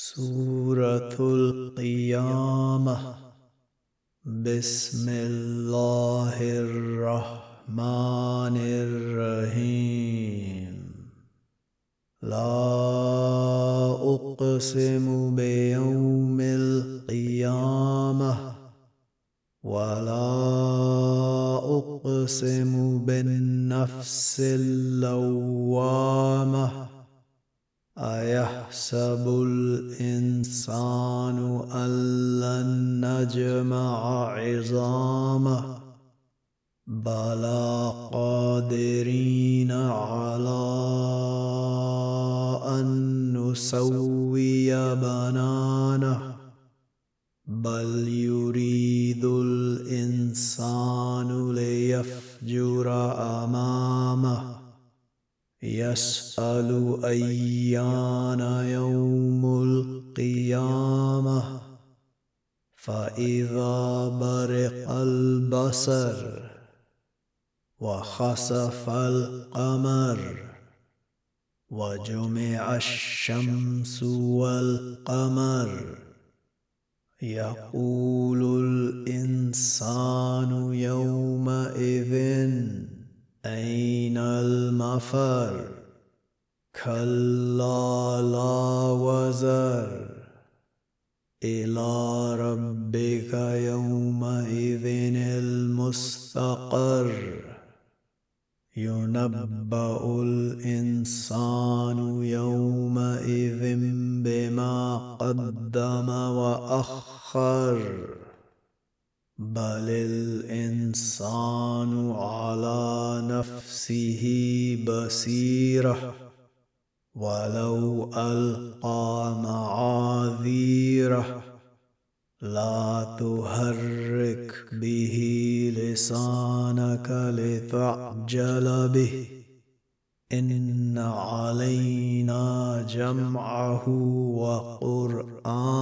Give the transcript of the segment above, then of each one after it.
سورة القيامة بسم الله الرحمن الرحيم لا أقسم بيوم القيامة ولا أقسم بالنفس اللوامة أيحسب الإنسان أن لن نجمع عظامه بلى قادرين على أن نسوي بنانه بل يريد الإنسان ليفجر أمامه. يسأل أيان يوم القيامة. فإذا برق البصر وخسف القمر وجمع الشمس والقمر يقول الإنسان يومئذ أين المفر؟ كلا لا وزر. إلى ربك يومئذ المستقر. ينبأ الإنسان يومئذ بما قدم وأخر. بل الانسان على نفسه بصيره ولو القى معاذيره لا تهرك به لسانك لتعجل به ان علينا جمعه وقرانه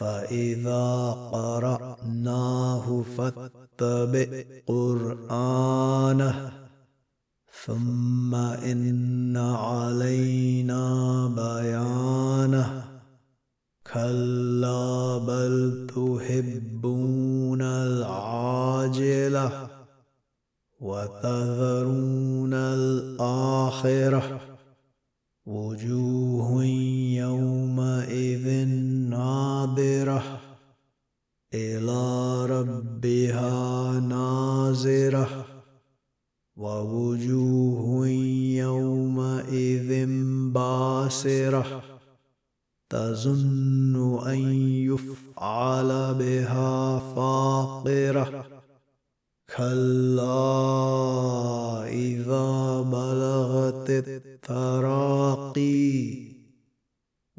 فإذا قرأناه فاتبع قرآنه ثم إن علينا بيانه كلا بل تحبون العاجلة وتذرون الآخرة وجوه ناظرة. إلى ربها نازرة ووجوه يومئذ باسرة. تظن أن يفعل بها فاقرة. كلا إذا بلغت التراقي.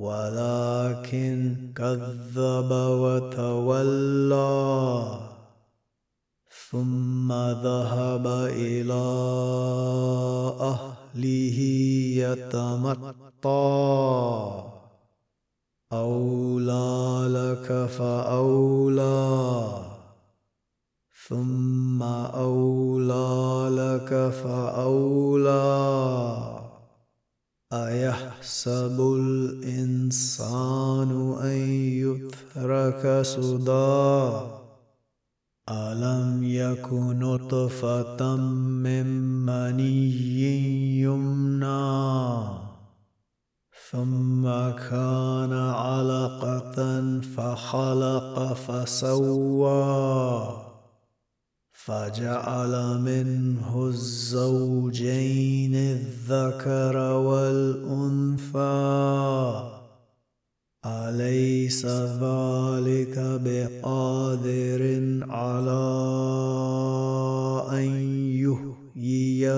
ولكن كذب وتولى ثم ذهب إلى أهله يتمطى. أولى لك فأولى ثم أولى لك فأولى. أيحسب الإنسان أن يترك سدى؟ ألم يك نطفة من مني يمنى؟ ثم كان علقة فخلق فسوى. فجعل منه الزوجين الذكر والأنثى. أليس ذلك بقادر على أن يحيي